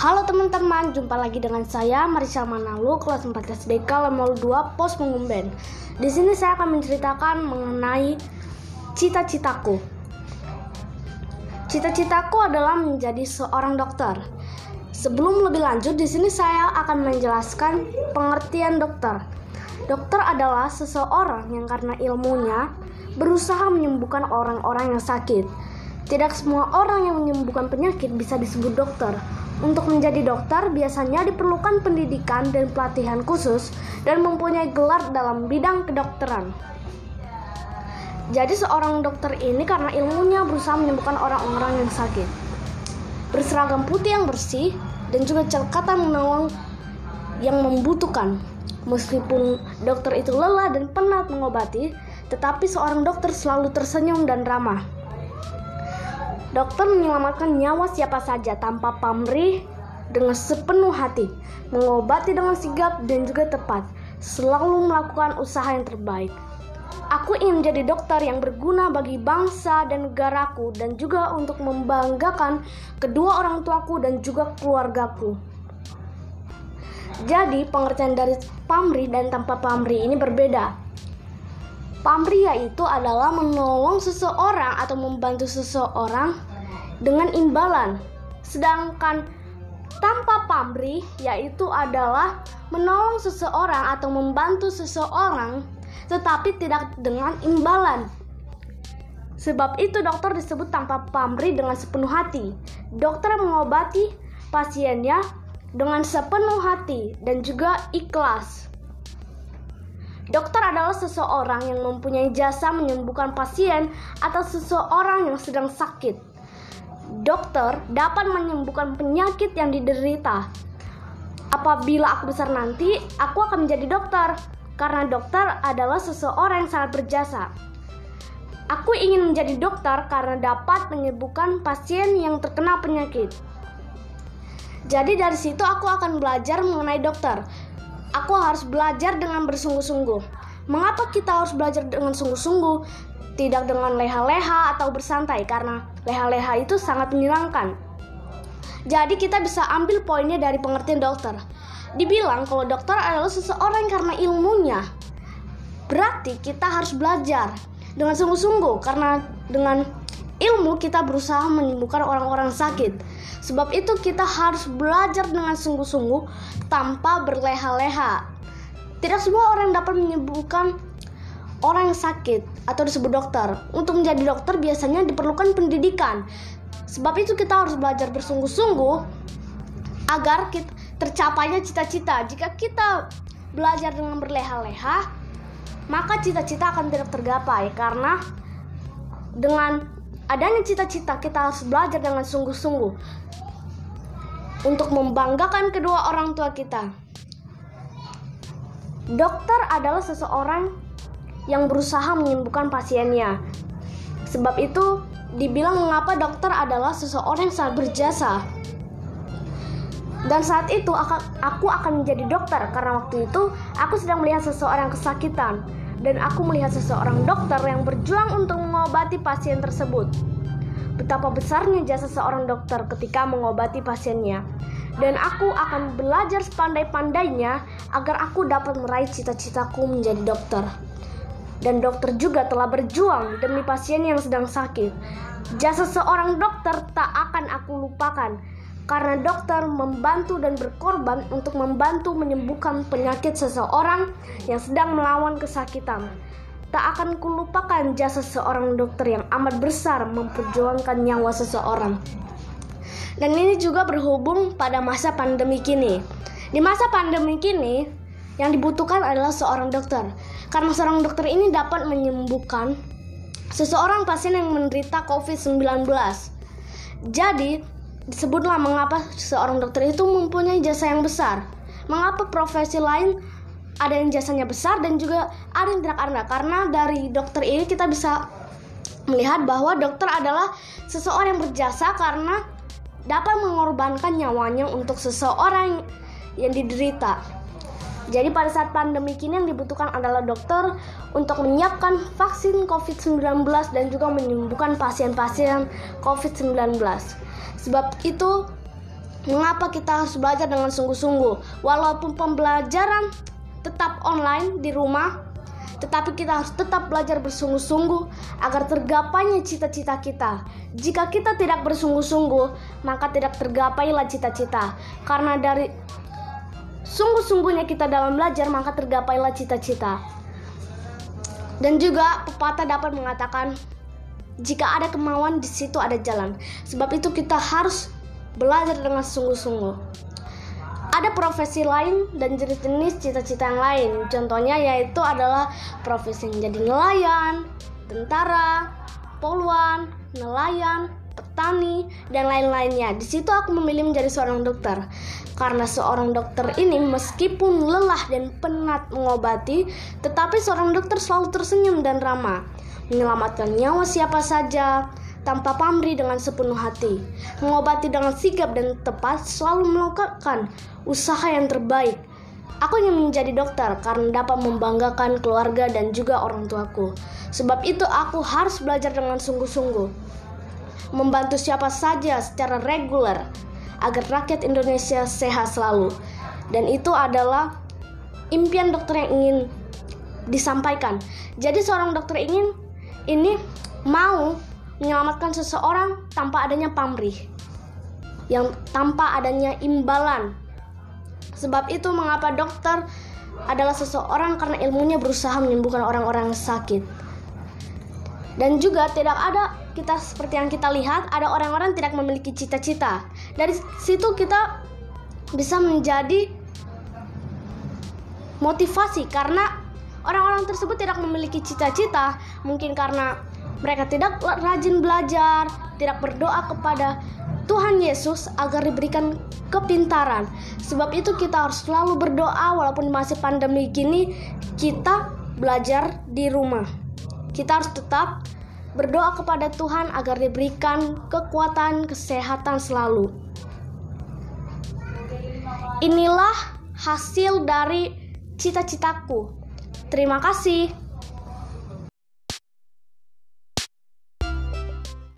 Halo teman-teman, jumpa lagi dengan saya Marisa Manalu, kelas 14 BK Lemol 2 Pos Mengumben. Di sini saya akan menceritakan mengenai cita-citaku. Cita-citaku adalah menjadi seorang dokter. Sebelum lebih lanjut, di sini saya akan menjelaskan pengertian dokter. Dokter adalah seseorang yang karena ilmunya berusaha menyembuhkan orang-orang yang sakit. Tidak semua orang yang menyembuhkan penyakit bisa disebut dokter. Untuk menjadi dokter, biasanya diperlukan pendidikan dan pelatihan khusus dan mempunyai gelar dalam bidang kedokteran. Jadi seorang dokter ini karena ilmunya berusaha menyembuhkan orang-orang yang sakit. Berseragam putih yang bersih dan juga cekatan menolong yang membutuhkan. Meskipun dokter itu lelah dan penat mengobati, tetapi seorang dokter selalu tersenyum dan ramah. Dokter menyelamatkan nyawa siapa saja tanpa pamrih dengan sepenuh hati, mengobati dengan sigap dan juga tepat, selalu melakukan usaha yang terbaik. Aku ingin menjadi dokter yang berguna bagi bangsa dan negaraku dan juga untuk membanggakan kedua orang tuaku dan juga keluargaku. Jadi pengertian dari pamrih dan tanpa pamrih ini berbeda. Pamrih yaitu adalah menolong seseorang atau membantu seseorang dengan imbalan. Sedangkan tanpa pamrih yaitu adalah menolong seseorang atau membantu seseorang tetapi tidak dengan imbalan. Sebab itu dokter disebut tanpa pamrih dengan sepenuh hati. Dokter mengobati pasiennya dengan sepenuh hati dan juga ikhlas. Dokter adalah seseorang yang mempunyai jasa menyembuhkan pasien atau seseorang yang sedang sakit. Dokter dapat menyembuhkan penyakit yang diderita. Apabila aku besar nanti, aku akan menjadi dokter karena dokter adalah seseorang yang sangat berjasa. Aku ingin menjadi dokter karena dapat menyembuhkan pasien yang terkena penyakit. Jadi dari situ aku akan belajar mengenai dokter aku harus belajar dengan bersungguh-sungguh. Mengapa kita harus belajar dengan sungguh-sungguh, tidak dengan leha-leha atau bersantai? Karena leha-leha itu sangat menyenangkan. Jadi kita bisa ambil poinnya dari pengertian dokter. Dibilang kalau dokter adalah seseorang karena ilmunya. Berarti kita harus belajar dengan sungguh-sungguh karena dengan ilmu kita berusaha menyembuhkan orang-orang sakit. Sebab itu kita harus belajar dengan sungguh-sungguh tanpa berleha-leha. Tidak semua orang dapat menyembuhkan orang yang sakit atau disebut dokter. Untuk menjadi dokter biasanya diperlukan pendidikan. Sebab itu kita harus belajar bersungguh-sungguh agar kita tercapainya cita-cita. Jika kita belajar dengan berleha-leha, maka cita-cita akan tidak tergapai karena dengan adanya cita-cita kita harus belajar dengan sungguh-sungguh untuk membanggakan kedua orang tua kita. Dokter adalah seseorang yang berusaha menyembuhkan pasiennya. Sebab itu dibilang mengapa dokter adalah seseorang yang sangat berjasa. Dan saat itu aku akan menjadi dokter karena waktu itu aku sedang melihat seseorang kesakitan dan aku melihat seseorang dokter yang berjuang untuk mengobati pasien tersebut. Betapa besarnya jasa seorang dokter ketika mengobati pasiennya. Dan aku akan belajar sepandai-pandainya agar aku dapat meraih cita-citaku menjadi dokter. Dan dokter juga telah berjuang demi pasien yang sedang sakit. Jasa seorang dokter tak akan aku lupakan karena dokter membantu dan berkorban untuk membantu menyembuhkan penyakit seseorang yang sedang melawan kesakitan. Tak akan kulupakan jasa seorang dokter yang amat besar memperjuangkan nyawa seseorang. Dan ini juga berhubung pada masa pandemi kini. Di masa pandemi kini, yang dibutuhkan adalah seorang dokter. Karena seorang dokter ini dapat menyembuhkan seseorang pasien yang menderita COVID-19. Jadi, disebutlah mengapa seorang dokter itu mempunyai jasa yang besar. Mengapa profesi lain ada yang jasanya besar dan juga ada yang tidak ada. Karena dari dokter ini kita bisa melihat bahwa dokter adalah seseorang yang berjasa karena dapat mengorbankan nyawanya untuk seseorang yang diderita. Jadi pada saat pandemi kini yang dibutuhkan adalah dokter untuk menyiapkan vaksin COVID-19 dan juga menyembuhkan pasien-pasien COVID-19. Sebab itu mengapa kita harus belajar dengan sungguh-sungguh walaupun pembelajaran tetap online di rumah tetapi kita harus tetap belajar bersungguh-sungguh agar tergapainya cita-cita kita. Jika kita tidak bersungguh-sungguh, maka tidak tergapailah cita-cita. Karena dari sungguh-sungguhnya kita dalam belajar, maka tergapailah cita-cita. Dan juga pepatah dapat mengatakan, jika ada kemauan di situ ada jalan. Sebab itu kita harus belajar dengan sungguh-sungguh ada profesi lain dan jenis-jenis cita-cita yang lain. Contohnya yaitu adalah profesi menjadi nelayan, tentara, poluan, nelayan, petani, dan lain-lainnya. Di situ aku memilih menjadi seorang dokter. Karena seorang dokter ini meskipun lelah dan penat mengobati, tetapi seorang dokter selalu tersenyum dan ramah, menyelamatkan nyawa siapa saja, tanpa pamrih dengan sepenuh hati, mengobati dengan sigap dan tepat, selalu melakukan usaha yang terbaik. Aku ingin menjadi dokter karena dapat membanggakan keluarga dan juga orang tuaku. Sebab itu aku harus belajar dengan sungguh-sungguh. Membantu siapa saja secara reguler agar rakyat Indonesia sehat selalu. Dan itu adalah impian dokter yang ingin disampaikan. Jadi seorang dokter ingin ini mau menyelamatkan seseorang tanpa adanya pamrih, yang tanpa adanya imbalan. Sebab itu mengapa dokter adalah seseorang karena ilmunya berusaha menyembuhkan orang-orang sakit. Dan juga tidak ada kita seperti yang kita lihat ada orang-orang tidak memiliki cita-cita. Dari situ kita bisa menjadi motivasi karena orang-orang tersebut tidak memiliki cita-cita, mungkin karena mereka tidak rajin belajar, tidak berdoa kepada Tuhan Yesus agar diberikan kepintaran. Sebab itu kita harus selalu berdoa walaupun masih pandemi gini kita belajar di rumah. Kita harus tetap berdoa kepada Tuhan agar diberikan kekuatan kesehatan selalu. Inilah hasil dari cita-citaku. Terima kasih.